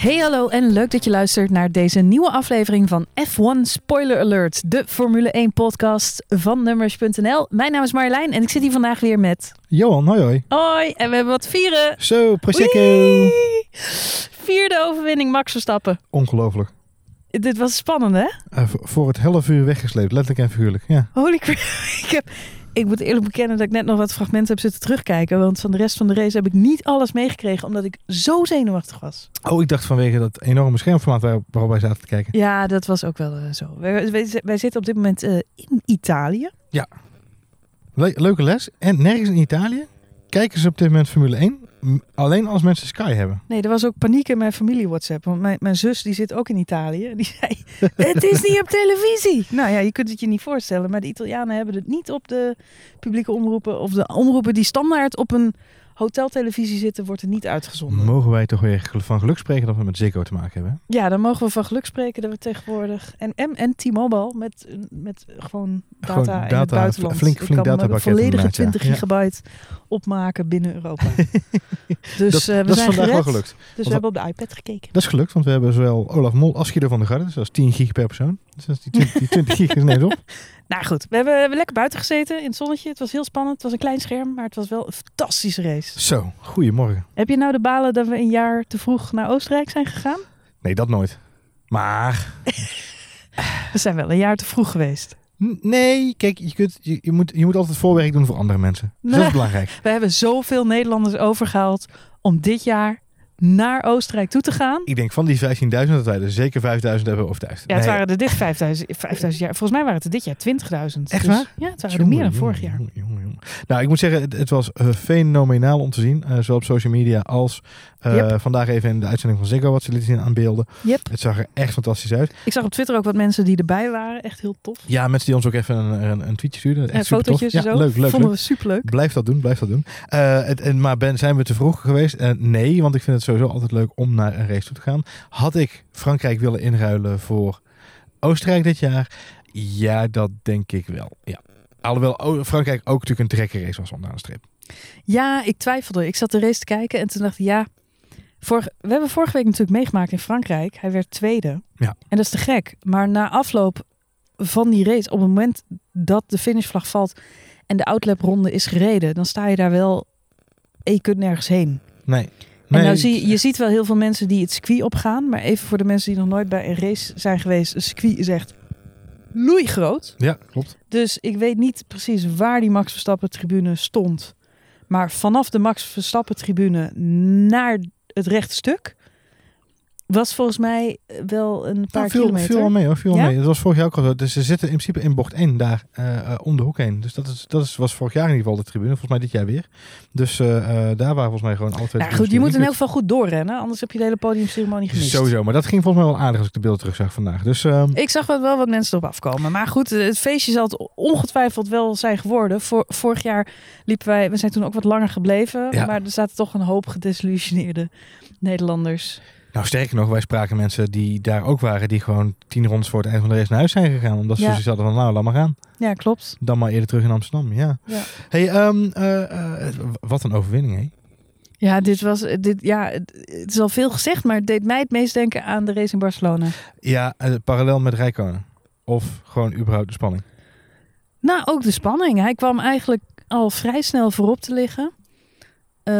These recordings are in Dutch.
Hey hallo en leuk dat je luistert naar deze nieuwe aflevering van F1 Spoiler Alert, de Formule 1 podcast van Numbers.nl. Mijn naam is Marjolein en ik zit hier vandaag weer met... Johan, hoi hoi. Hoi, en we hebben wat vieren. Zo, Prosecco. Wee! Vierde overwinning Max Verstappen. Ongelooflijk. Dit was spannend hè? Eh, voor het half uur weggesleept, letterlijk en figuurlijk. Ja. Holy crap. Ik, heb, ik moet eerlijk bekennen dat ik net nog wat fragmenten heb zitten terugkijken. Want van de rest van de race heb ik niet alles meegekregen omdat ik zo zenuwachtig was. Oh, ik dacht vanwege dat enorme schermformaat waar- waarop wij zaten te kijken. Ja, dat was ook wel eh, zo. Wij, wij, wij zitten op dit moment eh, in Italië. Le- leuke les. En nergens in Italië kijken ze op dit moment Formule 1. Alleen als mensen Sky hebben. Nee, er was ook paniek in mijn familie WhatsApp. Want mijn, mijn zus die zit ook in Italië. Die zei, het is niet op televisie. Nou ja, je kunt het je niet voorstellen. Maar de Italianen hebben het niet op de publieke omroepen. Of de omroepen die standaard op een hoteltelevisie zitten, wordt er niet uitgezonden. Mogen wij toch weer van geluk spreken dat we met Ziggo te maken hebben? Ja, dan mogen we van geluk spreken dat we tegenwoordig... En, en, en T-Mobile met, met gewoon data, Gewoon in het buitenland. flink- Ik kan volledige inderdaad, ja. 20 Ja. gigabyte opmaken binnen Europa. dus dat eh, we dat is zijn vandaag gered. wel gelukt. Dus we hebben op de iPad gekeken. Dat is gelukt, want we hebben zowel Olaf Mol als Guido van der Garde. Dus dat is 10 gig per persoon. Dus is die 20, die 20 gig is ineens op. Nou goed, we hebben, we hebben lekker buiten gezeten in het zonnetje. Het was heel spannend. Het was een klein scherm, maar het was wel een fantastische race. Zo, goedemorgen. Heb je nou de balen dat we een jaar te vroeg naar Oostenrijk zijn gegaan? Nee, dat nooit. Maar We zijn wel een jaar te vroeg geweest. Nee, kijk, je, kunt, je, je, moet, je moet altijd voorwerk doen voor andere mensen. Dat Nee. is belangrijk. We hebben zoveel Nederlanders overgehaald om dit jaar naar Oostenrijk toe te gaan. Ik denk van die 15.000 dat wij er zeker 5.000 hebben overtuigd. Ja, het Nee. waren er dit 5000, 5000 jaar. Volgens mij waren het er dit jaar 20.000. Echt Dus- waar? Ja, het waren er meer dan vorig jaar. Jongen. Nou, ik moet zeggen, het, het was eh, fenomenaal om te zien. eh, zowel op social media als eh, Yep. vandaag even in de uitzending van Ziggo wat ze lieten zien aan beelden. Yep. Het zag er echt fantastisch uit. Ik zag op Twitter ook wat mensen die erbij waren. Echt heel tof. Ja, mensen die ons ook even een, een, een tweetje stuurden. Echt En super tof. fotootjes Ja, en zo. leuk, leuk, Vonden leuk. we superleuk. Blijf dat doen, blijf dat doen. Eh, het, en, maar ben, zijn we te vroeg geweest? Eh, nee, want ik vind het sowieso altijd leuk om naar een race toe te gaan. Had ik Frankrijk willen inruilen voor Oostenrijk dit jaar? Ja, dat denk ik wel. Ja. Alhoewel oh, Frankrijk ook natuurlijk een te gekke race was onderaan de streep. Ja, ik twijfelde. Ik zat de race te kijken en toen dacht ik, ja, vorige, we hebben vorige week natuurlijk meegemaakt in Frankrijk. Hij werd tweede. Ja. En dat is te gek. Maar na afloop van die race, op het moment dat de finishvlag valt en de outlap ronde is gereden, dan sta je daar wel en je kunt nergens heen. Nee. En nou zie je, je ziet wel heel veel mensen die het circuit opgaan, maar even voor de mensen die nog nooit bij een race zijn geweest, een circuit is echt loeigroot. Ja, klopt. Dus ik weet niet precies waar die Max Verstappen tribune stond. Maar vanaf de Max Verstappen tribune naar het rechte stuk was volgens mij wel een paar Nou, viel, kilometer. viel wel mee hoor, viel Ja? mee. Dat was vorig jaar ook al zo. Dus ze zitten in principe in bocht 1 daar eh, eh, om de hoek heen. Dus dat, is, dat is, was vorig jaar in ieder geval de tribune. Volgens mij dit jaar weer. Dus eh, eh, daar waren volgens mij gewoon alle twee Nou de goed, je moet in elk geval goed doorrennen, anders heb je de hele podiumceremonie gemist. Sowieso, maar dat ging volgens mij wel aardig als ik de beelden terugzag vandaag. Dus ehm, Ik zag wel wat mensen erop afkomen. Maar goed, het feestje zal het ongetwijfeld wel zijn geworden. Vor, vorig jaar liepen wij, we zijn toen ook wat langer gebleven. Ja. Maar er zaten toch een hoop gedesillusioneerde Nederlanders. Nou sterker nog, wij spraken mensen die daar ook waren, die gewoon tien rondes voor het eind van de race naar huis zijn gegaan. Omdat ze Ja. zoiets hadden van, nou, laat maar gaan. Ja, klopt. Dan maar eerder terug in Amsterdam, ja. Ja. Hey, ehm, eh, eh, wat een overwinning, hè? Ja, dit was, dit, ja, het het is al veel gezegd, maar het deed mij het meest denken aan de race in Barcelona. Ja, eh, parallel met Rijkonen. Of gewoon überhaupt de spanning. Nou, ook de spanning. Hij kwam eigenlijk al vrij snel voorop te liggen. Eh,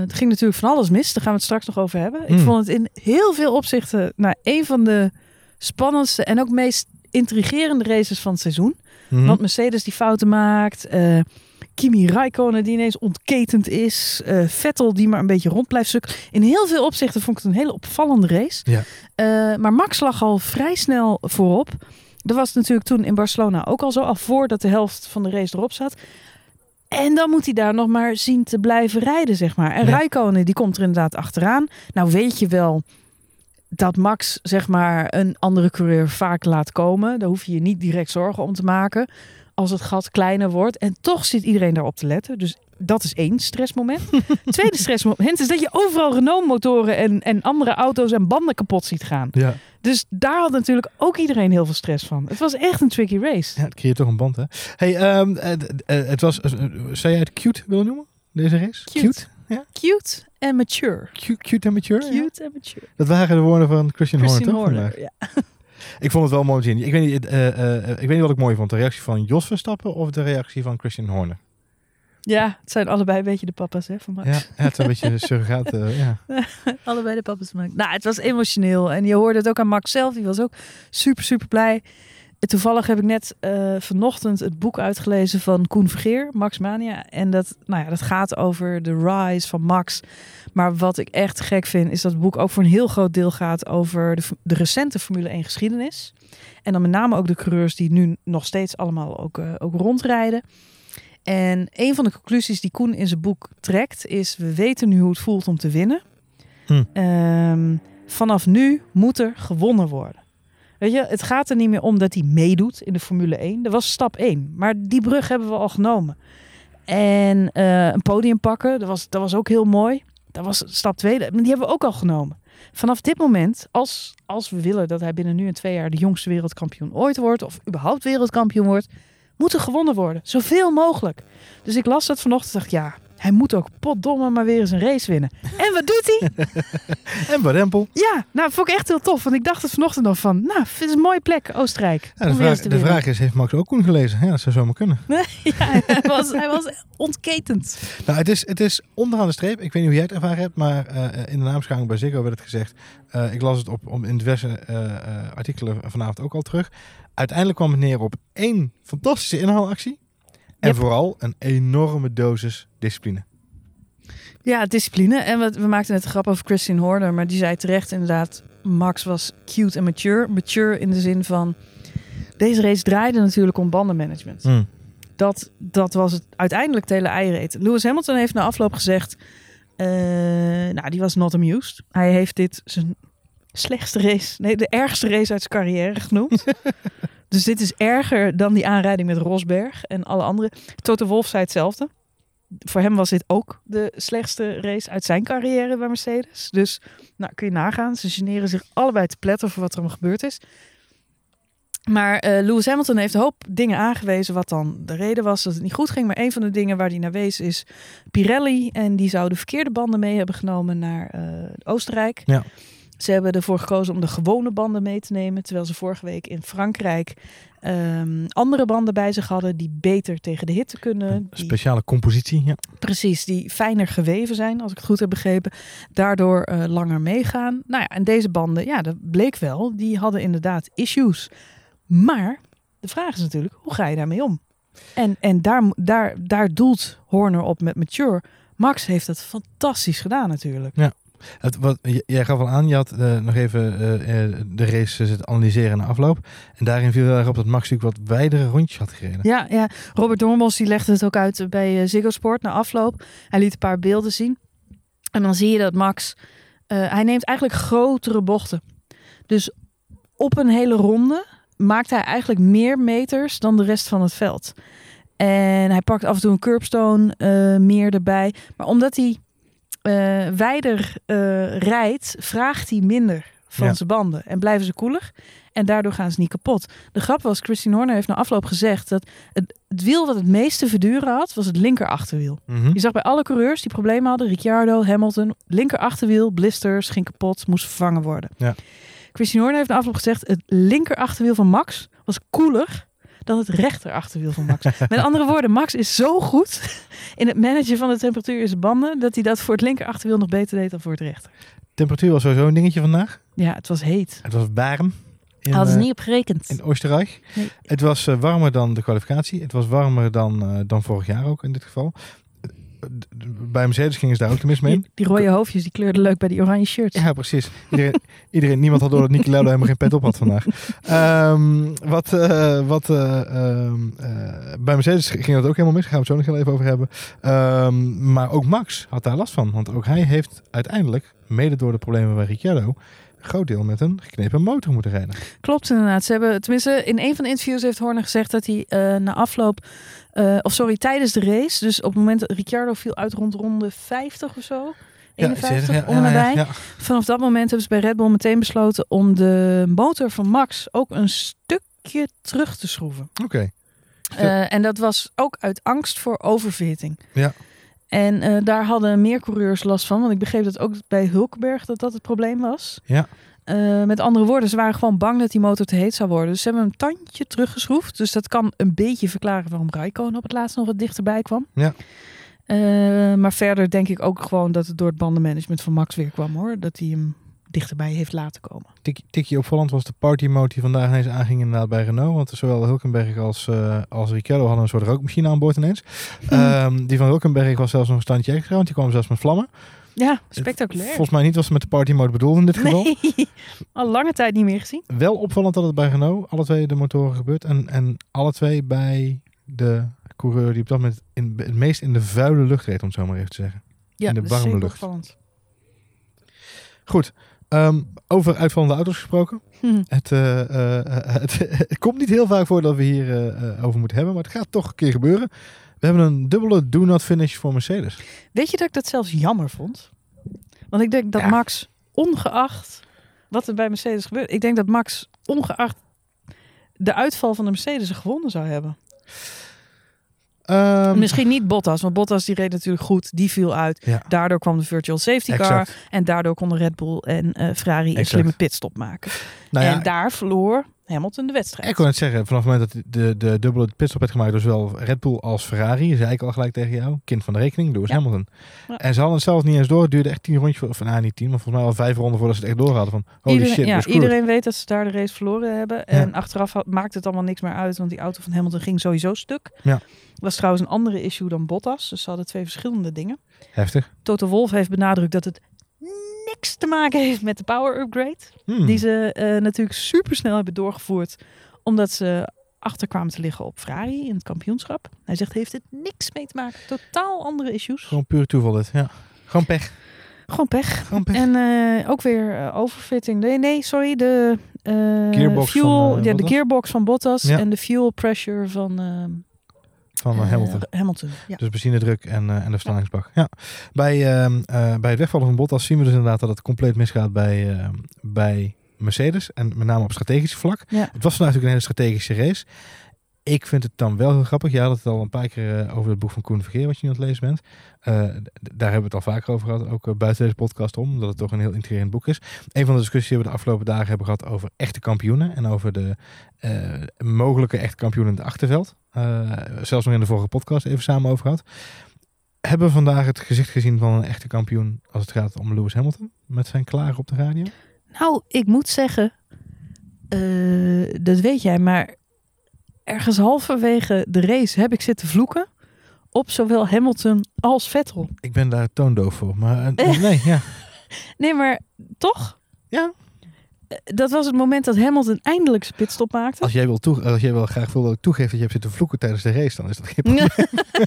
het ging natuurlijk van alles mis. Daar gaan we het straks nog over hebben. Ik Mm. vond het in heel veel opzichten nou, een van de spannendste en ook meest intrigerende races van het seizoen. Mhm. Want Mercedes die fouten maakt. eh, Kimi Raikkonen die ineens ontketend is. eh, Vettel die maar een beetje rond blijft sukken. In heel veel opzichten vond ik het een hele opvallende race. Ja. Maar Max lag al vrij snel voorop. Dat was natuurlijk toen in Barcelona ook al zo. Al voordat de helft van de race erop zat. En dan moet hij daar nog maar zien te blijven rijden, zeg maar. En Ja. Raikkonen die komt er inderdaad achteraan. Nou weet je wel dat Max zeg maar een andere coureur vaak laat komen. Daar hoef je je niet direct zorgen om te maken als het gat kleiner wordt. En toch zit iedereen daarop te letten. Dus dat is één stressmoment. Tweede stressmoment is dat je overal Renault-motoren en, en andere auto's en banden kapot ziet gaan. Ja. Dus daar had natuurlijk ook iedereen heel veel stress van. Het was echt een tricky race. ja, het creëert toch een band, hè? Hey, ehm, eh, eh, het was, eh, zou jij het cute willen noemen, deze race? Cute. Ja? Cute en mature. Cute, cute en mature. Cute en mature. Dat waren de woorden van Christian, Christine Horner, toch? Horner. Ja. Ik vond het wel mooi te zien. Ik weet, niet, eh, eh, eh, ik weet niet wat ik mooi vond. De reactie van Jos Verstappen of de reactie van Christian Horner? ja, het zijn allebei een beetje de papa's hè, van Max. Ja, het is een beetje surrogaat. eh, ja. Allebei de papa's van Max. Nou, het was emotioneel. En je hoorde het ook aan Max zelf. Die was ook super, super blij. Toevallig heb ik net eh, vanochtend het boek uitgelezen van Koen Vergeer, Max Mania. En dat, nou ja, dat gaat over de rise van Max. Maar wat ik echt gek vind, is dat het boek ook voor een heel groot deel gaat over de, de recente Formule 1 geschiedenis. En dan met name ook de coureurs die nu nog steeds allemaal ook, eh, ook rondrijden. En een van de conclusies die Koen in zijn boek trekt, is: we weten nu hoe het voelt om te winnen. Hm. Ehm, vanaf nu moet er gewonnen worden. Weet je, het gaat er niet meer om dat hij meedoet in de Formule 1. Dat was stap 1. Maar die brug hebben we al genomen. En eh, een podium pakken, dat was, dat was ook heel mooi. Dat was stap 2. Die hebben we ook al genomen. Vanaf dit moment, als, als we willen dat hij binnen nu en twee jaar de jongste wereldkampioen ooit wordt, of überhaupt wereldkampioen wordt, moet er gewonnen worden. Zoveel mogelijk. Dus ik las dat vanochtend en dacht, ja, hij moet ook potdomme maar weer eens een race winnen. En wat doet hij? En Barempel. Ja, nou, vond ik echt heel tof. Want ik dacht het vanochtend nog van, nou, het is een mooie plek, Oostenrijk. Ja, de, om vraag, de is, heeft Max ook Koen gelezen? Ja, dat zou zomaar kunnen. ja, hij was, hij was ontketend. Nou, het is, het is onderaan de streep. Ik weet niet hoe jij het ervaren hebt, maar eh, in de naamschaling bij Ziggo werd het gezegd. eh, ik las het op, op in diverse eh, artikelen vanavond ook al terug. Uiteindelijk kwam het neer op één fantastische inhaalactie. En Yep. vooral een enorme dosis discipline. Ja, discipline. En we, we maakten net een grap over Christine Horner. Maar die zei terecht inderdaad, Max was cute en mature. Mature in de zin van, deze race draaide natuurlijk om bandenmanagement. Hmm. Dat, dat was het uiteindelijk het hele eieren Lewis Hamilton heeft na afloop gezegd, eh, nou die was not amused. Hij heeft dit zijn slechtste race, nee de ergste race uit zijn carrière genoemd. dus dit is erger dan die aanrijding met Rosberg en alle andere. Toto Wolff zei hetzelfde. Voor hem was dit ook de slechtste race uit zijn carrière bij Mercedes. Dus nou, kun je nagaan. Ze generen zich allebei te pletten voor wat er allemaal gebeurd is. Maar eh, Lewis Hamilton heeft een hoop dingen aangewezen wat dan de reden was dat het niet goed ging. Maar een van de dingen waar hij naar wees is Pirelli. En die zou de verkeerde banden mee hebben genomen naar eh, Oostenrijk. Ja. Ze hebben ervoor gekozen om de gewone banden mee te nemen. Terwijl ze vorige week in Frankrijk ehm, andere banden bij zich hadden die beter tegen de hitte kunnen. Een Die, speciale compositie. Ja. precies, die fijner geweven zijn, als ik het goed heb begrepen. Daardoor eh, langer meegaan. Nou ja, en deze banden, ja, dat bleek wel. Die hadden inderdaad issues. Maar de vraag is natuurlijk, hoe ga je daarmee om? En, en daar, daar, daar doelt Horner op met Mature. Max heeft het fantastisch gedaan natuurlijk. Wat, jij gaf al aan, je had eh, nog even eh, eh, de race analyseren na afloop. En daarin viel heel erg op dat Max natuurlijk wat wijdere rondjes had gereden. Ja, ja. Robert Doornbos die legde het ook uit bij Ziggo Sport na afloop. Hij liet een paar beelden zien. En dan zie je dat Max, hij neemt eigenlijk grotere bochten. Dus op een hele ronde maakt hij eigenlijk meer meters dan de rest van het veld. En hij pakt af en toe een curbstone meer erbij. Maar omdat hij eh wijder eh, rijdt, vraagt hij minder van Ja. zijn banden. En blijven ze koeler. En daardoor gaan ze niet kapot. De grap was, Christine Horner heeft na afloop gezegd dat het, het wiel dat het meeste verduren had, was het linker achterwiel. Mhm. Je zag bij alle coureurs die problemen hadden, Ricciardo, Hamilton, linker achterwiel, blisters, ging kapot, moest vervangen worden. Ja. Christine Horner heeft na afloop gezegd, het linker achterwiel van Max was koeler dan het rechter achterwiel van Max. Met andere woorden, Max is zo goed in het managen van de temperatuur in zijn banden, dat hij dat voor het linker achterwiel nog beter deed dan voor het rechter. Temperatuur was sowieso een dingetje vandaag. Ja, het was heet. Het was warm. In, Hadden ze eh, niet op gerekend. in Oostenrijk. Nee. Het was eh, warmer dan de kwalificatie. Het was warmer dan, eh, dan vorig jaar ook in dit geval. Bij Mercedes gingen ze daar ook mis mee. Die, die rode hoofdjes, die kleurden leuk bij die oranje shirts. Ja, precies. Iedereen, iedereen, niemand had door dat Lauda helemaal geen pet op had vandaag. Ehm, wat eh, wat eh, ehm, eh, bij Mercedes ging dat ook helemaal mis. Daar gaan we het zo nog heel even over hebben. Ehm, maar ook Max had daar last van. Want ook hij heeft uiteindelijk, mede door de problemen bij Ricciardo, groot deel met een geknepen motor moeten rijden. Klopt inderdaad. Ze hebben, tenminste, in een van de interviews heeft Horner gezegd dat hij eh, na afloop, eh, of sorry, tijdens de race, dus op het moment dat Ricciardo viel uit rond ronde 50 of zo, 51, ja, om ja, en ja, nabij. ja. Vanaf dat moment hebben ze bij Red Bull meteen besloten om de motor van Max ook een stukje terug te schroeven. Oké. Eh, en dat was ook uit angst voor overfitting. Ja. En eh, daar hadden meer coureurs last van. Want ik begreep dat ook bij Hulkenberg dat dat het probleem was. Ja. Eh, met andere woorden, ze waren gewoon bang dat die motor te heet zou worden. Dus ze hebben een tandje teruggeschroefd. Dus dat kan een beetje verklaren waarom Raikkonen op het laatst nog wat dichterbij kwam. Ja. Eh, maar verder denk ik ook gewoon dat het door het bandenmanagement van Max weer kwam hoor. Dat hij hem dichterbij heeft laten komen. Tik, tikje opvallend was de party mode die vandaag ineens aanging inderdaad bij Renault. Want zowel Hulkenberg als, eh als Ricciardo hadden een soort rookmachine aan boord ineens. Ehm, die van Hulkenberg was zelfs nog een standje extra, want die kwam zelfs met vlammen. Ja, spectaculair. Volgens mij niet was ze met de party mode bedoeld in dit geval. Nee, al lange tijd niet meer gezien. Wel opvallend dat het bij Renault alle twee de motoren gebeurt. En, en alle twee bij de coureur die op dat moment in, het meest in de vuile lucht reed, om het zo maar even te zeggen. Ja, In de warme lucht. opvallend. Goed, ehm, over uitvallende auto's gesproken. Hm. Het, eh, eh, het, het komt niet heel vaak voor dat we hier eh, eh, over moeten hebben, maar het gaat toch een keer gebeuren. We hebben een dubbele do not finish voor Mercedes. Weet je dat ik dat zelfs jammer vond? Want ik denk dat Ja. Max, ongeacht wat er bij Mercedes gebeurt, ik denk dat Max, ongeacht de uitval van de Mercedes, er gewonnen zou hebben. Ehm, Misschien niet Bottas, want Bottas die reed natuurlijk goed, die viel uit. Ja. Daardoor kwam de virtual safety car en daardoor konden Red Bull en eh, Ferrari een slimme pitstop maken. Nou ja, en daar verloor Hamilton de wedstrijd. ik kon het zeggen, vanaf het moment dat de, de dubbele pitstop werd gemaakt door zowel Red Bull als Ferrari, zei ik al gelijk tegen jou, kind van de rekening, Lewis Ja. Hamilton. Ja. En ze hadden het zelfs niet eens door, het duurde echt tien rondjes, of nou niet tien, maar volgens mij al vijf ronden voordat ze het echt door hadden van, holy iedereen, shit, ja, iedereen weet dat ze daar de race verloren hebben. En achteraf had- maakt het allemaal niks meer uit, want die auto van Hamilton ging sowieso stuk. Ja. was trouwens een andere issue dan Bottas. Dus ze hadden twee verschillende dingen. Heftig. Toto Wolff heeft benadrukt dat het niks te maken heeft met de power upgrade. Hmm. Die ze eh, natuurlijk super snel hebben doorgevoerd. Omdat ze achter kwamen te liggen op Ferrari in het kampioenschap. Hij zegt, heeft het niks mee te maken. Totaal andere issues. Gewoon, puur toeval dit, ja. Gewoon pech. pech. Gewoon pech. En eh, ook weer eh, overfitting. Nee, nee, sorry. De eh, Gearbox fuel, van, ja, de gearbox van Bottas Ja. en de fuel pressure van eh, Van eh, Hamilton. Hamilton. Ja. Dus benzinedruk en, eh, en de versnellingsbak. Ja. Bij, ehm, eh, bij het wegvallen van Bottas zien we dus inderdaad dat het compleet misgaat bij, ehm, bij Mercedes. En met name op strategisch vlak. Ja. Het was natuurlijk een hele strategische race. Ik vind het dan wel heel grappig. Je had het al een paar keer eh, over het boek van Koen Vergeer, wat je nu aan het lezen bent. Eh, daar hebben we het al vaker over gehad, ook eh, buiten deze podcast om, omdat het toch een heel intrigerend boek is. Een van de discussies die we de afgelopen dagen hebben gehad over echte kampioenen en over de mogelijke echte kampioenen in het achterveld. Zelfs nog in de vorige podcast even samen over gehad. Hebben we vandaag het gezicht gezien van een echte kampioen als het gaat om Lewis Hamilton met zijn klagen op de radio? Nou, ik moet zeggen, dat weet jij, maar ergens halverwege de race heb ik zitten vloeken op zowel Hamilton als Vettel. Ik ben daar toondoof voor, maar eh, nee, ja. Nee, maar toch? Ja. Eh, Dat was het moment dat Hamilton eindelijk zijn pitstop maakte. Als jij, wil toe, als jij wel graag wil toegeven dat je hebt zitten vloeken tijdens de race, dan is dat geen probleem.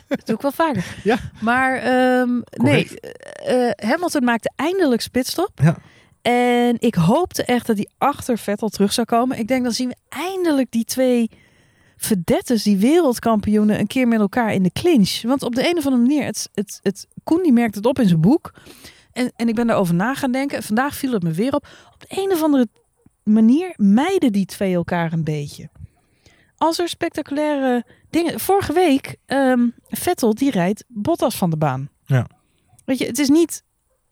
dat doe ik wel vaker. Ja. Maar ehm, nee, eh, Hamilton maakte eindelijk pitstop. Ja. En ik hoopte echt dat hij achter Vettel terug zou komen. Ik denk dan zien we eindelijk die twee verdettes, die wereldkampioenen, een keer met elkaar in de clinch. Want op de een of andere manier, het, het, het, Koen die merkt het op in zijn boek. En, en ik ben daarover na gaan denken. Vandaag viel het me weer op. Op de een of andere manier mijden die twee elkaar een beetje. Als er spectaculaire dingen... Vorige week, ehm, Vettel die rijdt Bottas van de baan. Ja. Weet je, het is niet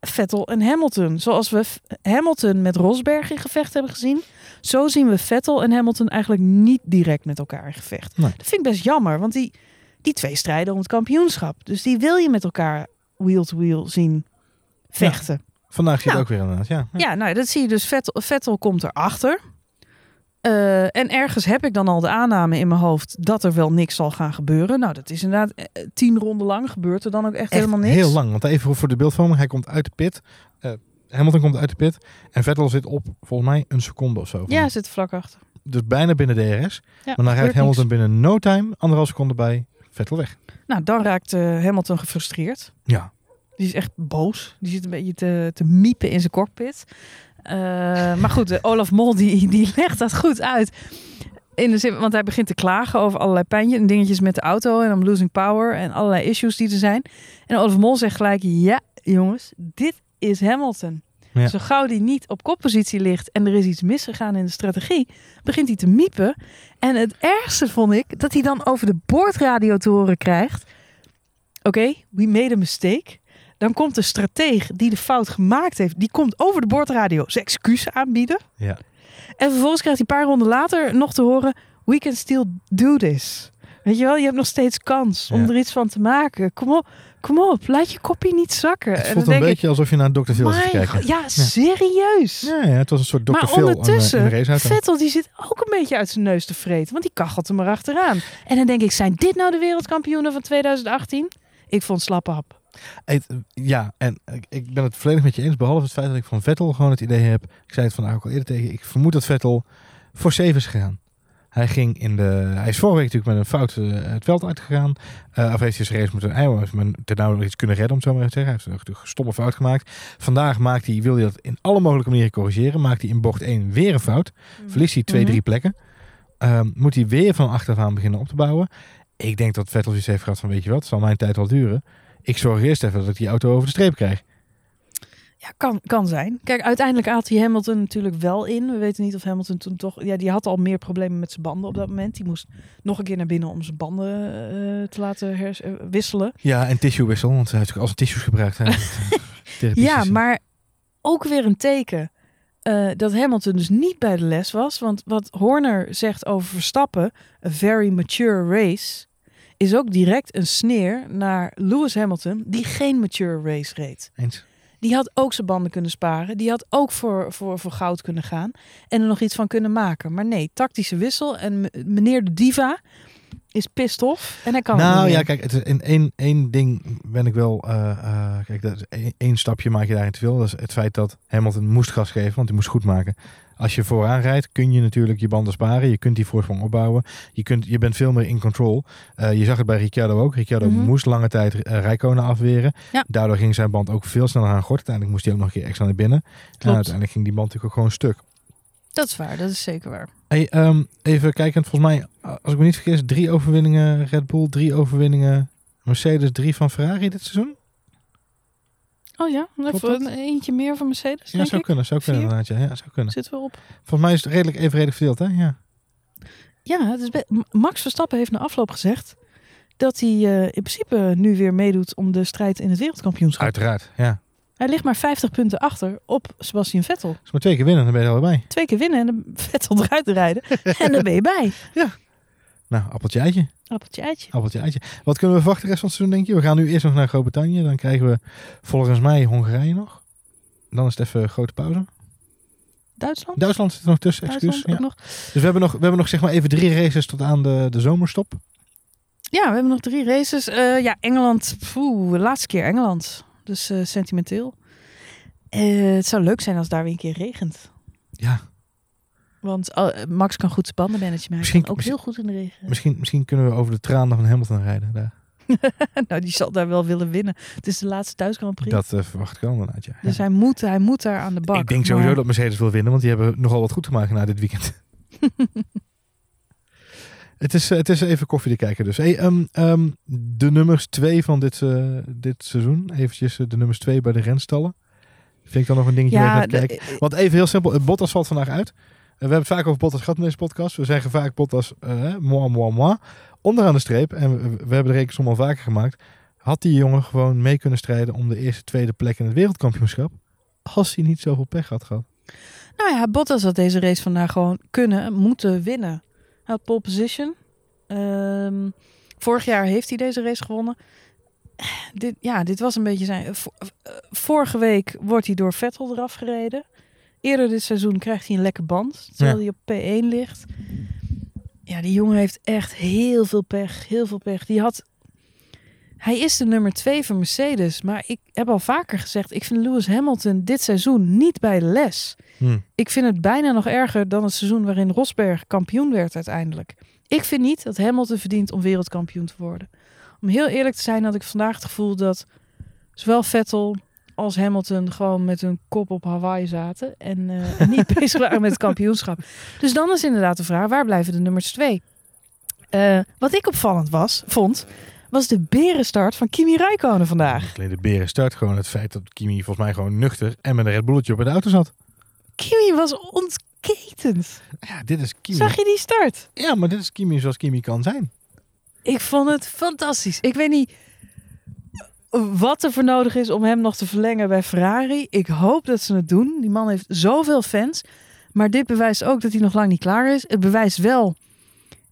Vettel en Hamilton. Zoals we Hamilton met Rosberg in gevecht hebben gezien. Zo zien we Vettel en Hamilton eigenlijk niet direct met elkaar in gevecht. Nee. Dat vind ik best jammer, want die, die twee strijden om het kampioenschap. Dus die wil je met elkaar wheel-to-wheel zien vechten. Vandaag zie je Nou. het ook weer inderdaad, ja. Ja, nou, dat zie je dus. Vettel, Vettel komt erachter. Eh en ergens heb ik dan al de aanname in mijn hoofd dat er wel niks zal gaan gebeuren. Nou, dat is inderdaad eh, tien ronden lang gebeurt er dan ook echt, Echt helemaal niks. heel lang. Want even voor de beeldvorming, hij komt uit de pit. Eh, Hamilton komt uit de pit. En Vettel zit op volgens mij een seconde of zo. Ja, zit vlak achter. Dus bijna binnen DRS. Ja, Maar dan rijdt Hamilton binnen no time, anderhalf seconde bij Vettel weg. Nou, dan raakt Hamilton gefrustreerd. Ja. Die is echt boos. Die zit een beetje te, te miepen in zijn cockpit. Eh, maar goed, Olaf Mol die, die legt dat goed uit. In de zin, want hij begint te klagen over allerlei pijntjes en dingetjes met de auto. En om losing power en allerlei issues die er zijn. En Olaf Mol zegt gelijk, ja jongens, dit is Hamilton. Ja. Zo gauw die niet op koppositie ligt en er is iets misgegaan in de strategie, begint hij te miepen. En het ergste vond ik dat hij dan over de boordradio te horen krijgt. oké, we made a mistake. Dan komt de strateeg die de fout gemaakt heeft, die komt over de bordradio zijn excuus aanbieden. Ja. En vervolgens krijgt hij een paar ronden later nog te horen, we can still do this. Weet je wel, je hebt nog steeds kans om Ja. er iets van te maken. Kom op, kom op, laat je kopie niet zakken. Het en voelt een beetje alsof je naar Dr. Phil zit kijken. ja, serieus. Ja, ja, het was een soort Dr. Maar Phil aan, eh, in ondertussen, de raceauto. Vettel die zit ook een beetje uit zijn neus te vreten. Want die kachelt er maar achteraan. En dan denk ik, zijn dit nou de wereldkampioenen van 2018? Ik vond slappe hap. Ja, en ik, ben het volledig met je eens. Behalve het feit dat ik van Vettel gewoon het idee heb. Ik zei het vandaag ook al eerder tegen. Ik vermoed dat Vettel voor 7 is gegaan. Hij ging in de. Hij is vorige week natuurlijk met een fout eh, het veld uitgegaan. Eh of heeft hij zijn race moeten. Hij heeft men ten iets kunnen redden, om zo maar even te zeggen. Hij heeft een stomme fout gemaakt. Vandaag maakt hij, wil hij dat in alle mogelijke manieren corrigeren. Maakt hij in bocht 1 weer een fout. Verliest hij twee, Mhm. drie plekken. Ehm, moet hij weer van achteraf aan beginnen op te bouwen. Ik denk dat Vettel zoiets heeft gehad van, weet je wat, het zal mijn tijd wel duren. Ik zorg eerst even dat ik die auto over de streep krijg. Ja, kan, kan zijn. Kijk, uiteindelijk haalt hij Hamilton natuurlijk wel in. We weten niet of Hamilton toen toch... Ja, die had al meer problemen met zijn banden op dat moment. Die moest nog een keer naar binnen om zijn banden eh, te laten hers- eh, wisselen. Ja, en tissuewissel, want hij heeft natuurlijk al zijn tissues gebruikt. Hè. Therapie Ja, maar ook weer een teken eh, dat Hamilton dus niet bij de les was. Want wat Horner zegt over Verstappen, a very mature race, is ook direct een sneer naar Lewis Hamilton, die geen mature race reed. Eens. Die had ook zijn banden kunnen sparen. Die had ook voor, voor, voor goud kunnen gaan. En er nog iets van kunnen maken. Maar nee, tactische wissel. En meneer de diva is pissed off. En hij kan Nou ja, kijk, het is in één, één ding ben ik wel. eh, kijk, dat is één, één stapje maak je daarin te veel. Dat is het feit dat Hamilton moest gas geven, want hij moest goed maken. Als je vooraan rijdt, kun je natuurlijk je banden sparen. Je kunt die voorsprong opbouwen. Je, kunt, je bent veel meer in control. Eh, je zag het bij Ricciardo ook. Ricciardo Mhm. moest lange tijd uh, Rijkonen afweren. Ja. Daardoor ging zijn band ook veel sneller aan gort. Uiteindelijk moest hij ook nog een keer extra naar binnen. En uiteindelijk ging die band natuurlijk ook gewoon stuk. Dat is waar, dat is zeker waar. Hey, ehm, even kijken. Volgens mij, als ik me niet vergis, drie overwinningen Red Bull, drie overwinningen Mercedes, drie van Ferrari dit seizoen. Oh ja, dat? een eentje meer van Mercedes, Ja, denk zou ik. kunnen, zou kunnen inderdaad. Ja, ja, zou kunnen. Zitten we op. Volgens mij is het redelijk evenredig verdeeld, hè? Ja. Ja, het is Max Verstappen heeft na afloop gezegd dat hij eh, in principe nu weer meedoet om de strijd in het wereldkampioenschap. Uiteraard, ja. Hij ligt maar 50 punten achter op Sebastian Vettel. Als maar twee keer winnen, dan ben je er al bij. Twee keer winnen en Vettel eruit rijden. en dan ben je bij. Nou, appeltje eitje. Appeltje eitje. Appeltje eitje. Wat kunnen we verwachten de rest van het seizoen, denk je? We gaan nu eerst nog naar Groot-Brittannië. Dan krijgen we volgens mij Hongarije nog. Dan is het even een grote pauze. Duitsland? Duitsland zit er nog tussen, excuus. Ja. nog. Dus we hebben nog, we hebben nog zeg maar even drie races tot aan de, de zomerstop. Ja, we hebben nog drie races. Eh, ja, Engeland. Poeh, laatste keer Engeland. Dus eh, sentimenteel. Eh, het zou leuk zijn als daar weer een keer regent. Ja, Want eh, Max kan goed zijn banden managen, maar hij Misschien- ook heel goed in de regen. misschien, misschien kunnen we over de tranen van Hamilton rijden. Daar. nou, die zal daar wel willen winnen. Het is de laatste thuis. Dat eh, verwacht ik wel inderdaad, ja. Dus hij moet, hij moet daar aan de bak. ik denk sowieso dat Mercedes wil winnen, want die hebben nogal wat goed gemaakt na dit weekend. het, is, eh, het is even koffie te kijken dus. Hey, ehm, ehm, de nummers twee van dit, eh, dit seizoen. Eventjes de nummers twee bij de renstallen. Vind ik dan nog een dingetje Ja, kijken. Want even heel simpel, het Bottas valt vandaag uit. Eh, we hebben het vaak over Bottas gehad in deze podcast. We zeggen vaak Bottas, eh moi, moi. Onderaan de streep, en we, hebben de rekensom al vaker gemaakt. Had die jongen gewoon mee kunnen strijden om de eerste, tweede plek in het wereldkampioenschap. Als hij niet zoveel pech had gehad. Nou ja, Bottas had deze race vandaag gewoon kunnen, moeten winnen. Hij had pole position. Ehm, vorig jaar heeft hij deze race gewonnen. Dit, ja, dit was een beetje zijn... eh, Vorige week wordt hij door Vettel eraf gereden. Eerder dit seizoen krijgt hij een lekke band. Terwijl hij op P1 ligt. Ja, die jongen heeft echt heel veel pech. Heel veel pech. Die had... Hij is de nummer twee van Mercedes. Maar ik heb al vaker gezegd... Ik vind Lewis Hamilton dit seizoen niet bij de les. Hm. Ik vind het bijna nog erger dan het seizoen waarin Rosberg kampioen werd uiteindelijk. Ik vind niet dat Hamilton verdient om wereldkampioen te worden. Om heel eerlijk te zijn had ik vandaag het gevoel dat zowel Vettel als Hamilton gewoon met hun kop op Hawaii zaten en eh, niet bezig waren met het kampioenschap. Dus dan is inderdaad de vraag, waar blijven de nummers twee? Eh, wat ik opvallend was, vond, was de berenstart van Kimi Räikkönen vandaag. De beren start gewoon het feit dat Kimi volgens mij gewoon nuchter en met een Red Bulletje op de auto zat. Kimi was ontketend. Ja, dit is Kimi. Zag je die start? Ja, maar dit is Kimi zoals Kimi kan zijn. Ik vond het fantastisch. Ik weet niet wat er voor nodig is om hem nog te verlengen bij Ferrari. Ik hoop dat ze het doen. Die man heeft zoveel fans. Maar dit bewijst ook dat hij nog lang niet klaar is. Het bewijst wel.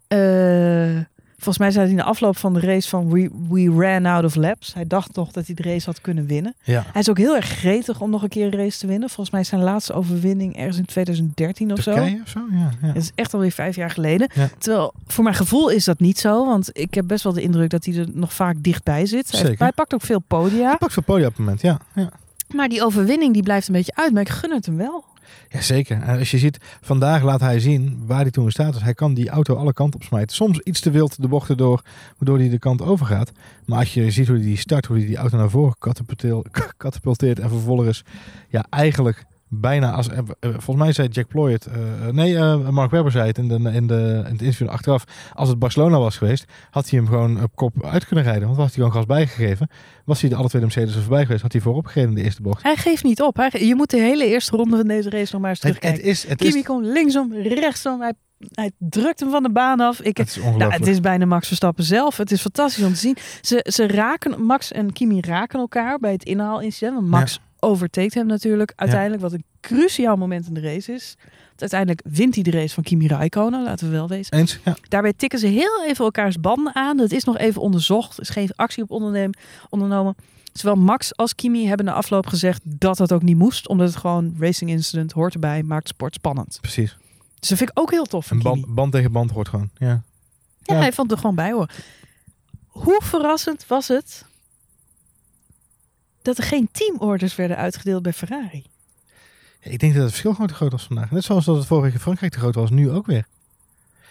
eh, volgens mij zei hij in de afloop van de race van we, we ran out of laps. Hij dacht toch dat hij de race had kunnen winnen. Ja. Hij is ook heel erg gretig om nog een keer een race te winnen. Volgens mij is zijn laatste overwinning ergens in 2013 of zo. Of zo? Ja, ja. Het is echt alweer vijf jaar geleden. Ja. Terwijl voor mijn gevoel is dat niet zo. Want ik heb best wel de indruk dat hij er nog vaak dichtbij zit. Hij, Zeker. hij pakt ook veel podia. Hij pakt veel podium op het moment, ja. ja. Maar die overwinning die blijft een beetje uit. Maar ik gun het hem wel. Ja, zeker. En als je ziet, vandaag laat hij zien waar hij toen staat is. Hij kan die auto alle kanten op smijten. Soms iets te wild de bochten door, waardoor hij de kant overgaat. Maar als je ziet hoe hij die start, hoe hij die auto naar voren katapulteert en vervolgens ja, eigenlijk bijna als eh, eh, volgens mij zei Jack Ployert, eh, nee, Mark Webber zei het in, de, in, de, in het interview achteraf. Als het Barcelona was geweest, had hij hem gewoon op kop uit kunnen rijden. Want was hij gewoon gas bijgegeven. Was hij de alle twee de Mercedes er voorbij geweest, had hij voorop gereden in de eerste bocht. Hij geeft niet op. Hij, je moet de hele eerste ronde van deze race nog maar eens Het, het terugkijken. is, het is, Kimi komt linksom, rechtsom. Hij, hij drukt hem van de baan af. Ik, het is nou, het is bijna Max Verstappen zelf. Het is fantastisch om te zien. Ze, ze raken, Max en Kimi raken elkaar bij het inhaalincident. Want Max overteekt hem natuurlijk uiteindelijk. Wat een cruciaal moment in de race is. Want uiteindelijk wint hij de race van Kimi Raikkonen, laten we wel wezen. Eens, ja. Daarbij tikken ze heel even elkaars banden aan. Dat is nog even onderzocht. Er is geen actie op onderneem, ondernomen. Zowel Max als Kimi hebben na afloop gezegd dat dat ook niet moest. Omdat het gewoon racing incident hoort erbij, maakt sport spannend. Precies. Dus dat vind ik ook heel tof van Een band tegen band hoort gewoon. Ja. Ja, Ja. hij vond er gewoon bij hoor. Hoe verrassend was het dat er geen teamorders werden uitgedeeld bij Ferrari? Ik denk dat het verschil gewoon te groot was vandaag. Net zoals dat het vorige week in Frankrijk te groot was, nu ook weer.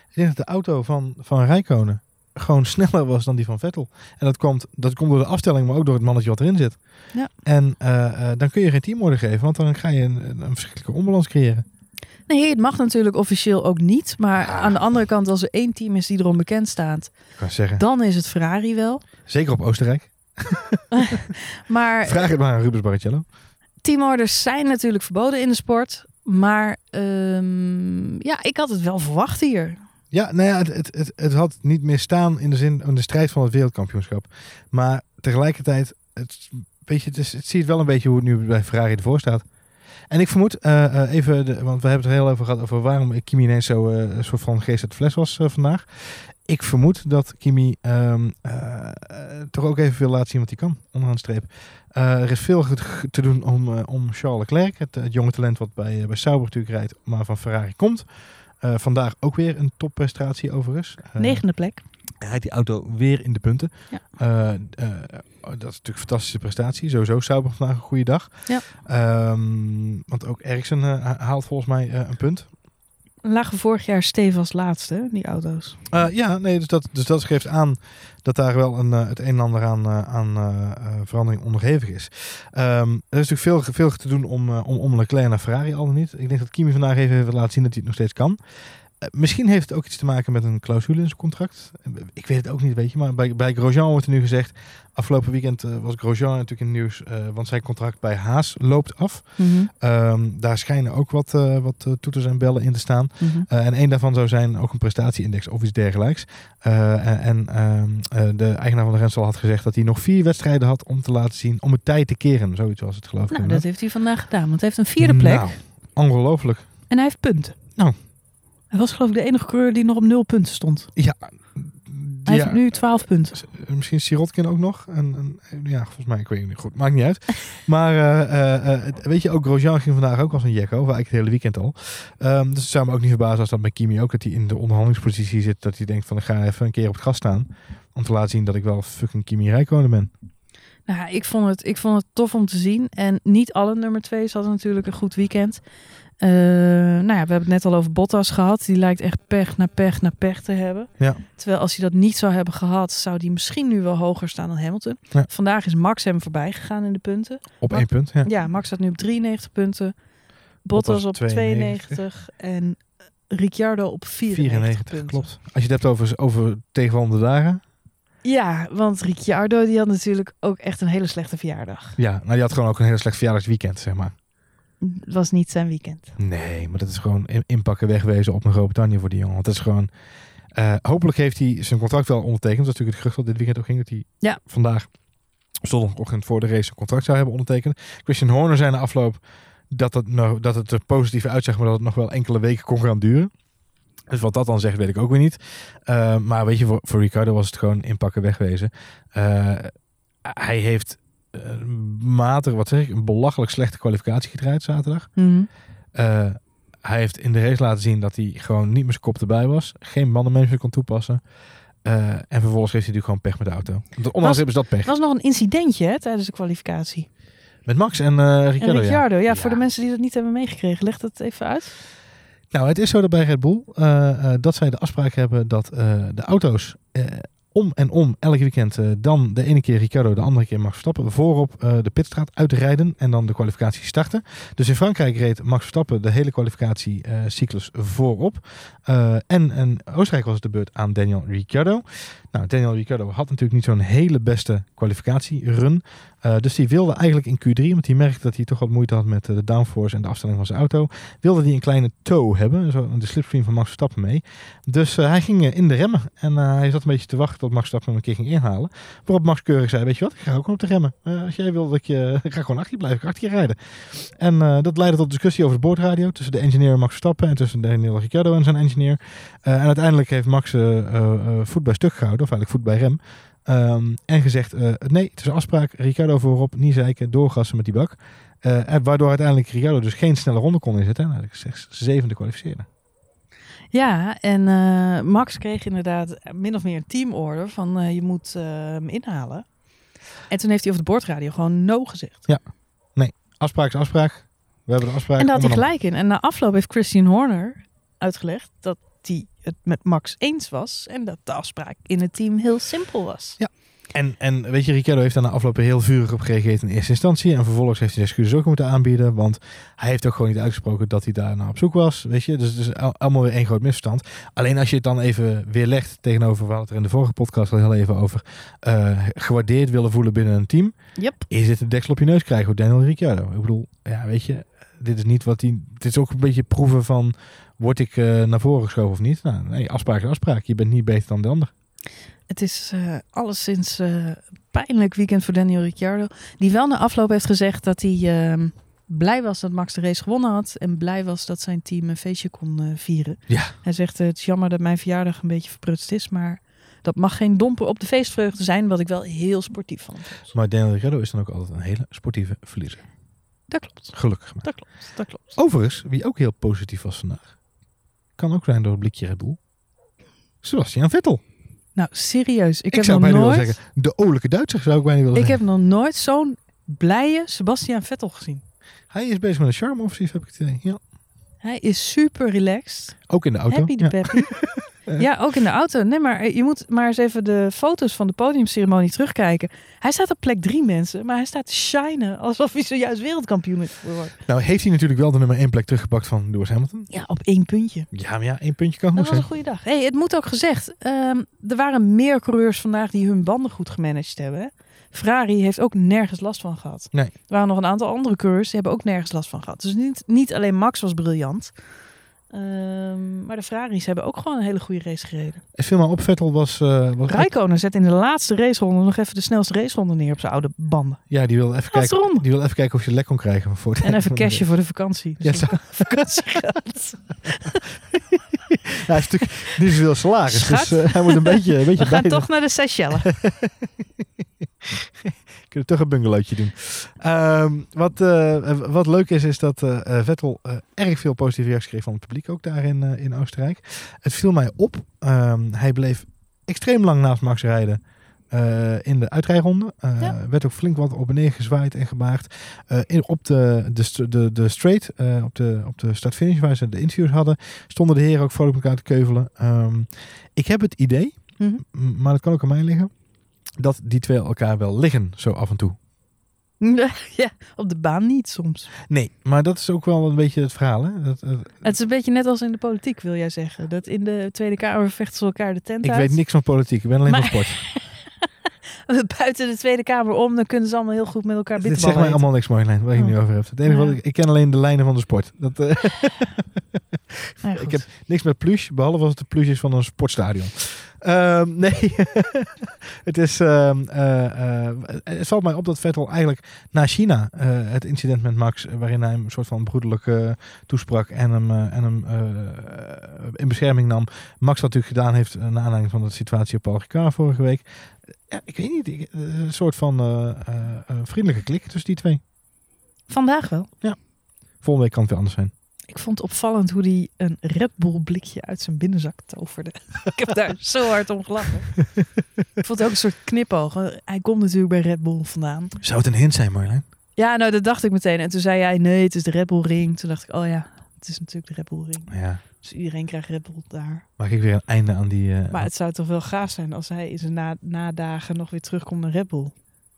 Ik denk dat de auto van, van Rijkonen gewoon sneller was dan die van Vettel. En dat komt, dat komt door de afstelling, maar ook door het mannetje wat erin zit. Ja. En eh, eh, dan kun je geen teamorder geven, want dan ga je een, een verschrikkelijke onbalans creëren. Nee, het mag natuurlijk officieel ook niet. Maar Ah. aan de andere kant, als er één team is die erom bekend staat, Ik kan zeggen, dan is het Ferrari wel. zeker op Oostenrijk. Maar Vraag het maar aan Rubens Barrichello. teamorders zijn natuurlijk verboden in de sport. Maar ehm, ja, ik had het wel verwacht hier. Ja, nou ja, het, het, het, het had niet meer staan in de zin van de strijd van het wereldkampioenschap. Maar tegelijkertijd, het, weet je, het, is, het ziet wel een beetje hoe het nu bij Ferrari ervoor staat. En ik vermoed, eh, eh, even, de, want we hebben het er heel over gehad over waarom Kimi ineens zo eh, een soort van geest uit de fles was vandaag. Ik vermoed dat Kimi ehm, eh, toch ook even wil laten zien wat hij kan, onderaan de streep. Eh, er is veel te doen om, eh, om Charles Leclerc, het, het jonge talent wat bij, bij Sauber natuurlijk rijdt, maar van Ferrari komt. Vandaag ook weer een topprestatie overigens. Negende plek. hij rijdt die auto weer in de punten. Ja. Dat is natuurlijk een fantastische prestatie. Sowieso Sauber vandaag een goede dag. Ja. Ehm, want ook Ericsson ha- haalt volgens mij een punt. Lagen vorig jaar stevig als laatste, die auto's. Eh, ja, nee, dus dat, dus dat geeft aan dat daar wel een, eh, het een en ander aan, eh, aan verandering onderhevig is. Ehm, er is natuurlijk veel, veel te doen om, om, om Leclerc naar Ferrari al niet. Ik denk dat Kimi vandaag even heeft laten zien dat hij het nog steeds kan. Misschien heeft het ook iets te maken met een clausule in zijn contract. Ik weet het ook niet, weet je. Maar bij, bij Grosjean wordt er nu gezegd... Afgelopen weekend eh, was Grosjean natuurlijk in het nieuws... eh, want zijn contract bij Haas loopt af. Ehm, daar schijnen ook wat, eh, wat toeters en bellen in te staan. Mhm. Uh, en één daarvan zou zijn ook een prestatieindex of iets dergelijks. En ehm, de eigenaar van de Renstal had gezegd dat hij nog vier wedstrijden had om te laten zien, om het tijd te keren. Zoiets was het geloof ik. Nou, dat heeft hij vandaag gedaan, want hij heeft een vierde plek. Nou, ongelooflijk. En hij heeft punten. Nou. Hij was geloof ik de enige coureur die nog op nul punten stond. Ja. Hij ja, heeft nu 12 punten. Misschien Sirotkin ook nog. En, en, ja, volgens mij, ik weet het niet goed. Maakt niet uit. Maar uh, uh, weet je, ook Grosjean ging vandaag ook als een jekko. Eigenlijk het hele weekend al. Um, dus het zou me ook niet verbazen als dat bij Kimi ook. Dat hij in de onderhandelingspositie zit. Dat hij denkt van, ik ga even een keer op het gas staan. Om te laten zien dat ik wel fucking Kimi Räikkönen ben. Nou, ik vond, het, ik vond het tof om te zien. En niet alle nummer twee's hadden natuurlijk een goed weekend. Uh, nou ja, we hebben het net al over Bottas gehad. Die lijkt echt pech na pech na pech te hebben. Ja. Terwijl als hij dat niet zou hebben gehad, zou hij misschien nu wel hoger staan dan Hamilton. Ja. Vandaag is Max hem voorbij gegaan in de punten. Op één punt, ja. Ja, Max staat nu op 93 punten. Bottas, Bottas op 92. 92 en Ricciardo op 94, 94 punten. klopt. Als je het hebt over, over tegenvallende dagen. Ja, want Ricciardo die had natuurlijk ook echt een hele slechte verjaardag. Ja, nou die had gewoon ook een hele slecht verjaardagsweekend, zeg maar. Het was niet zijn weekend. Nee, maar dat is gewoon inpakken, wegwezen op een Groot-Brittannië voor die jongen. Want dat is gewoon... Uh, hopelijk heeft hij zijn contract wel ondertekend. Dat is natuurlijk het gerucht dat dit weekend ook ging. Dat hij ja. vandaag zondagochtend voor de race een contract zou hebben ondertekend. Christian Horner zei na afloop dat het, nou, dat het er positief uitzag, maar dat het nog wel enkele weken kon gaan duren. Dus wat dat dan zegt, weet ik ook weer niet. Uh, maar weet je, voor, voor Ricardo was het gewoon inpakken wegwezen. Uh, hij heeft matig, wat zeg ik, een belachelijk slechte kwalificatie gedraaid zaterdag. Mhm. hij heeft in de race laten zien dat hij gewoon niet meer zijn kop erbij was. Geen bandenmanagement kon toepassen. en vervolgens heeft hij natuurlijk gewoon pech met de auto. Ondanks hebben ze dat pech. Er was nog een incidentje hè, tijdens de kwalificatie. Met Max en eh Ricciardo, en. Ricciardo, ja. Ja. voor de mensen die dat niet hebben meegekregen, leg dat even uit. Nou, het is zo dat bij Red Bull eh, eh, dat zij de afspraak hebben dat eh, de auto's eh, om en om elk weekend eh, dan de ene keer Ricciardo, de andere keer Max Verstappen voorop eh, de pitstraat uitrijden en dan de kwalificatie starten. Dus in Frankrijk reed Max Verstappen de hele kwalificatiecyclus voorop. Eh, en in Oostenrijk was het de beurt aan Daniel Ricciardo. Nou, Daniel Ricciardo had natuurlijk niet zo'n hele beste kwalificatierun. Dus die wilde eigenlijk in Q3, want hij merkte dat hij toch wat moeite had met de downforce en de afstelling van zijn auto, wilde hij een kleine toe hebben, zo de slipstream van Max Verstappen mee. Dus hij ging in de remmen en hij zat een beetje te wachten tot Max Verstappen een keer ging inhalen. Waarop Max keurig zei, weet je wat, ik ga ook op de remmen. Eh, als jij wil dat je, ik ga gewoon achter je blijven, ik achter je rijden. En eh, dat leidde tot discussie over de boordradio tussen de engineer Max Verstappen en tussen Daniel Ricciardo en zijn engineer. Eh, en uiteindelijk heeft Max voet bij stuk gehouden, of eigenlijk voet bij rem. Ehm, en gezegd, nee, het is een afspraak, Ricciardo voorop, niet zeiken, doorgassen met die bak. En waardoor uiteindelijk Ricciardo dus geen snelle ronde kon inzetten. Ik zeg zevende kwalificeerde. Ja, en eh, Max kreeg inderdaad min of meer een teamorder van eh, je moet eh, hem inhalen. En toen heeft hij over de boordradio gewoon no gezegd. Afspraak is afspraak. We hebben de afspraak. en daar had hij gelijk in. En na afloop heeft Christian Horner uitgelegd dat hij het met Max eens was. En dat de afspraak in het team heel simpel was. om. En, en weet je, Ricciardo heeft daar na afloop heel vurig op gereageerd in eerste instantie. En vervolgens heeft hij zijn excuses ook moeten aanbieden. Want hij heeft ook gewoon niet uitgesproken dat hij daar naar op zoek was. Weet je, dus het is al- allemaal weer één groot misverstand. Alleen als je het dan even weer legt tegenover, het er in de vorige podcast al heel even over, eh, gewaardeerd willen voelen binnen een team. Yep. is dit een deksel op je neus krijgen voor Daniel Ricciardo. Ik bedoel, ja, weet je, dit is niet wat hij. Dit is ook een beetje proeven van. Word ik eh, naar voren geschoven of niet? Nou, nee, afspraak is afspraak. Je bent niet beter dan de ander. Het is eh alleszins eh pijnlijk weekend voor Daniel Ricciardo. Die wel na afloop heeft gezegd dat hij ehm, blij was dat Max de race gewonnen had. En blij was dat zijn team een feestje kon eh, vieren. Ja. Hij zegt het is jammer dat mijn verjaardag een beetje verprutst is. Maar dat mag geen domper op de feestvreugde zijn. Wat ik wel heel sportief vond. Maar Daniel Ricciardo is dan ook altijd een hele sportieve verliezer. Dat klopt. Gelukkig maar. Dat klopt. Dat klopt. Overigens, wie ook heel positief was vandaag. Kan ook zijn door het blikje Red Bull. Sebastian Vettel. Nou, serieus. Ik, Ik, heb zou nog bijna nooit, willen zeggen, de olijke Duitser zou ik bijna willen ik zeggen. heb nog nooit zo'n blije Sebastian Vettel gezien. Hij is bezig met een charme offensief, heb ik het idee. Ja. Hij is super relaxed. Ook in de auto. Happy de ja. peppy. Ja, ook in de auto. Nee, maar je moet maar eens even de foto's van de podiumceremonie terugkijken. Hij staat op plek drie mensen, maar hij staat te shinen alsof hij zojuist wereldkampioen is geworden. Nou heeft hij natuurlijk wel de nummer één plek teruggepakt van Lewis Hamilton. Ja, op één puntje. Ja, maar ja, één puntje kan Dat goed was een goede dag. Hey, het moet ook gezegd, ehm, er waren meer coureurs vandaag die hun banden goed gemanaged hebben. hè. Ferrari heeft ook nergens last van gehad. Nee. Er waren nog een aantal andere coureurs die hebben ook nergens last van gehad. Dus niet, niet alleen Max was briljant. Ehm, maar de Ferraris hebben ook gewoon een hele goede race gereden. Het viel me op, Vettel was... eh, was Rijkonen zet in de laatste raceronde nog even de snelste raceronde neer op zijn oude banden. Ja, die wil even Laatste kijken, ronde. die wil even kijken of je lek kon krijgen. Voor En even cashje voor de vakantie. Ja, Dus zo. vakantiegeld. Ja, hij is natuurlijk niet zoveel salaris, Schat. dus eh, hij moet een beetje, een beetje We gaan toch naar de Seychelles. kunnen toch een bungalowtje doen. Ehm, wat, eh, wat leuk is, is dat eh, eh, Vettel eh, erg veel positieve reacties kreeg van het publiek ook daar in, eh, in Oostenrijk. Het viel mij op. ehm, hij bleef extreem lang naast Max rijden. eh, in de uitrijronde. Eh, Ja. Werd ook flink wat op en neer gezwaaid en gebaagd. Eh, in, op de, de, de, de straight, eh, op de, op de start-finish waar ze de interviews hadden, stonden de heren ook vrolijk elkaar te keuvelen. Ehm, ik heb het idee, Mhm. maar dat kan ook aan mij liggen, dat die twee elkaar wel liggen zo af en toe. ja, op de baan niet soms. Nee, maar dat is ook wel een beetje het verhaal. Hè? Dat, eh, Het is een beetje net als in de politiek, wil jij zeggen. Dat in de Tweede Kamer vechten ze elkaar de tent ik uit. weet niks van politiek, ik ben alleen Maar- van sport. Buiten de Tweede Kamer om, dan kunnen ze allemaal heel goed met elkaar Dit bitterballen zegt mij allemaal niks, Marjolein, waar je nu Oh. over hebt. Het enige Ja. wat ik, ik ken alleen de lijnen van de sport. Dat, eh, Ja, ik heb niks met plush, behalve als het de plush is van een sportstadion. Ehm, nee, het is. ehm, eh, eh, het valt mij op dat Vettel eigenlijk na China eh, het incident met Max, waarin hij hem een soort van broederlijk toesprak en hem, en hem in bescherming nam. Max dat natuurlijk gedaan heeft naar aanleiding van de situatie op Paul Ricard vorige week. Ja, ik weet niet, een soort van vriendelijke klik tussen die twee. Vandaag wel. Volgende week kan het weer anders zijn. Ik vond het opvallend hoe hij een Red Bull blikje uit zijn binnenzak toverde. ik heb daar zo hard om gelachen. ik vond het ook een soort knipoog. Hij komt natuurlijk bij Red Bull vandaan. Zou het een hint zijn, Marjolein? Ja, nou dat dacht ik meteen. En toen zei hij, nee, het is de Red Bull ring. Toen dacht ik, oh ja, het is natuurlijk de Red Bull ring. Ja. Dus iedereen krijgt Red Bull daar. Maak ik weer een einde aan die. eh, Maar het zou toch wel gaaf zijn als hij in zijn na nadagen nog weer terugkomt naar Red Bull.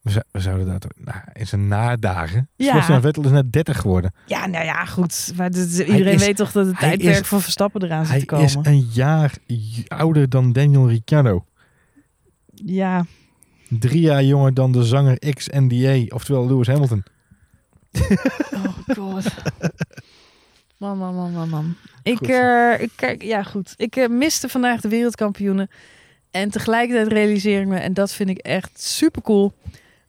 We, zou- we zouden dat nou, in zijn nadagen. Ja. Sebastian Vettel is net 30 geworden. Ja, nou ja, goed. Maar iedereen is- weet toch dat het hij tijdperk is- van Verstappen eraan zit Hij te komen. is een jaar ouder dan Daniel Ricciardo. Ja, Drie jaar jonger dan de zanger XNDA, oftewel Lewis Hamilton. Oh god. Man, man, man, man, man. Ik, Goed. eh, ik kijk, ja goed. Ik eh, miste vandaag de wereldkampioenen. En tegelijkertijd realiseer ik me, en dat vind ik echt super cool.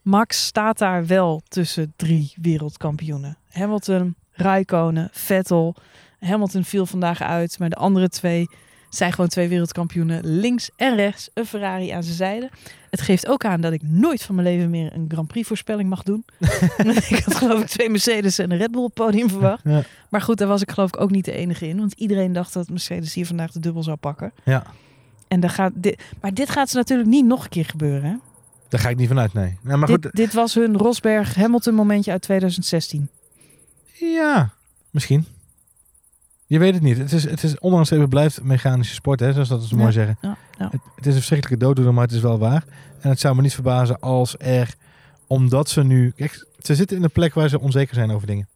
Max staat daar wel tussen drie wereldkampioenen. Hamilton, Raikkonen, Vettel. Hamilton viel vandaag uit, maar de andere twee zijn gewoon twee wereldkampioenen. Links en rechts, een Ferrari aan zijn zijde. Het geeft ook aan dat ik nooit van mijn leven meer een Grand Prix voorspelling mag doen. ik had geloof ik twee Mercedes en een Red Bull podium verwacht. Ja. Maar goed, daar was ik geloof ik ook niet de enige in. Want iedereen dacht dat Mercedes hier vandaag de dubbel zou pakken. Ja, En dan gaat dit, maar dit gaat ze natuurlijk niet nog een keer gebeuren. Hè? Daar ga ik niet vanuit, nee. Nou, maar goed, Dit, dit was hun Rosberg-Hamilton momentje uit 2016. ja, misschien. Je weet het niet. Het is, het is ondanks blijft mechanische sport, hè, zoals dat ze Ja. mooi zeggen. Ja, ja. Het, het is een verschrikkelijke dooddoener, maar het is wel waar. En het zou me niet verbazen als er, omdat ze nu... Kijk, ze zitten in een plek waar ze onzeker zijn over dingen.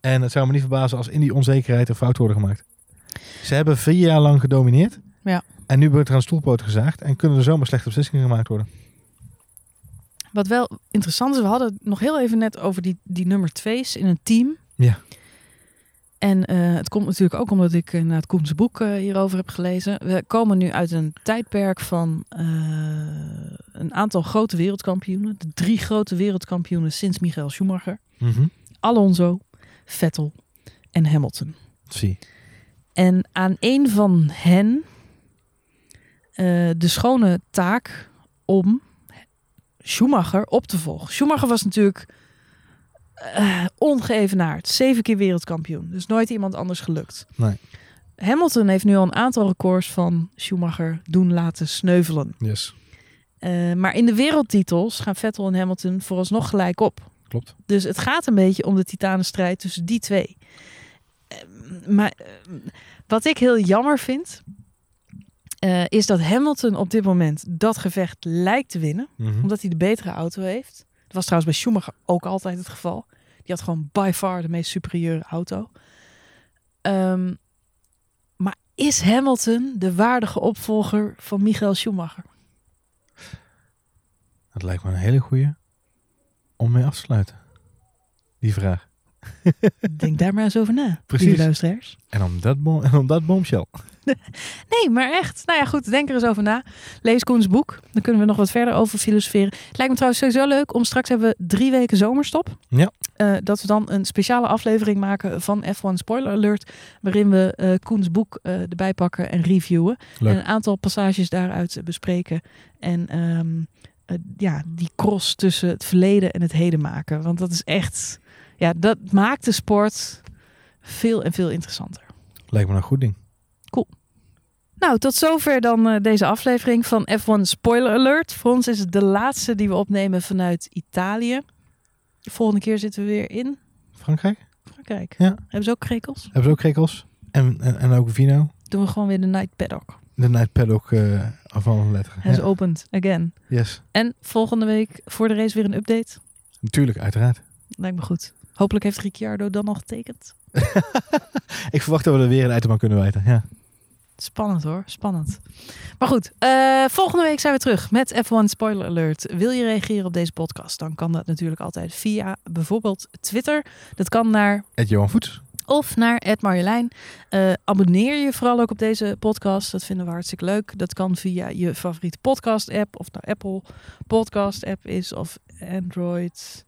En het zou me niet verbazen als in die onzekerheid er fouten worden gemaakt. Ze hebben vier jaar lang gedomineerd. Ja. En nu wordt er aan stoelpoot gezaagd. En kunnen er zomaar slechte beslissingen gemaakt worden. Wat wel interessant is, we hadden het nog heel even net over die, die nummer twee's in een team. Ja. En eh, het komt natuurlijk ook omdat ik uh, naar het Koens boek eh, hierover heb gelezen. We komen nu uit een tijdperk van een aantal grote wereldkampioenen. De drie grote wereldkampioenen sinds Michael Schumacher. Mhm. Alonso, Vettel en Hamilton. Zie. En aan een van hen de schone taak om Schumacher op te volgen. Schumacher was natuurlijk eh, ongeëvenaard. Zeven keer wereldkampioen. Dus nooit iemand anders gelukt. Nee. Hamilton heeft nu al een aantal records van Schumacher doen laten sneuvelen. Yes. Uh, maar in de wereldtitels gaan Vettel en Hamilton vooralsnog gelijk op. Klopt. Dus het gaat een beetje om de titanenstrijd tussen die twee. Uh, maar uh, wat ik heel jammer vind, uh, is dat Hamilton op dit moment dat gevecht lijkt te winnen. Mhm. Omdat hij de betere auto heeft. Dat was trouwens bij Schumacher ook altijd het geval. Die had gewoon by far de meest superieure auto. Um, maar is Hamilton de waardige opvolger van Michael Schumacher? Dat lijkt me een hele goeie om mee af te sluiten. Die vraag. Denk daar maar eens over na, Precies. luisteraars. En om dat, bom en om dat bombshell. Nee, maar echt. Nou ja, goed, denk er eens over na. Lees Koens boek. Dan kunnen we nog wat verder over filosoferen. Het lijkt me trouwens sowieso leuk om straks hebben we drie weken zomerstop. Ja. Uh, dat we dan een speciale aflevering maken van F1 Spoiler Alert. Waarin we uh, Koens boek uh, erbij pakken en reviewen. Leuk. En een aantal passages daaruit bespreken. En um, ja, die cross tussen het verleden en het heden maken. Want dat is echt... Ja, dat maakt de sport veel en veel interessanter. Lijkt me een goed ding. Cool. Nou, tot zover dan uh, deze aflevering van F1 Spoiler Alert. Voor ons is het de laatste die we opnemen vanuit Italië. De volgende keer zitten we weer in Frankrijk. Frankrijk. Ja. Hebben ze ook krekels? Hebben ze ook krekels? En, en, en ook vino? Doen we gewoon weer de Night Paddock. De Night Paddock uh, af alle letteren. Has ja. opened again. Yes. En volgende week voor de race weer een update? Natuurlijk, uiteraard. Lijkt me goed. Hopelijk heeft Ricciardo dan nog getekend. Ik verwacht dat we er weer een item aan kunnen wijten. Ja. Spannend hoor, spannend. Maar goed, uh, volgende week zijn we terug met F1 Spoiler Alert. Wil je reageren op deze podcast? Dan kan dat natuurlijk altijd via bijvoorbeeld Twitter. Dat kan naar... Het Johan Voets. Of naar Ed Marjolein. Eh, abonneer je vooral ook op deze podcast. Dat vinden we hartstikke leuk. Dat kan via je favoriete podcast app. Of nou Apple podcast app is. Of Android.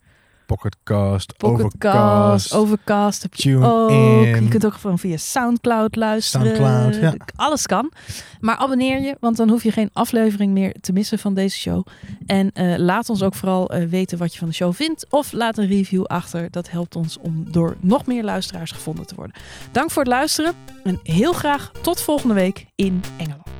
Pocketcast, Pocketcast, Overcast. Overcast heb je Tune ook. in. Je kunt ook gewoon via Soundcloud luisteren. Soundcloud, ja. Alles kan. Maar abonneer je, want dan hoef je geen aflevering meer te missen van deze show. En eh, laat ons ook vooral eh, weten wat je van de show vindt. Of laat een review achter. Dat helpt ons om door nog meer luisteraars gevonden te worden. Dank voor het luisteren. En heel graag tot volgende week in Engeland.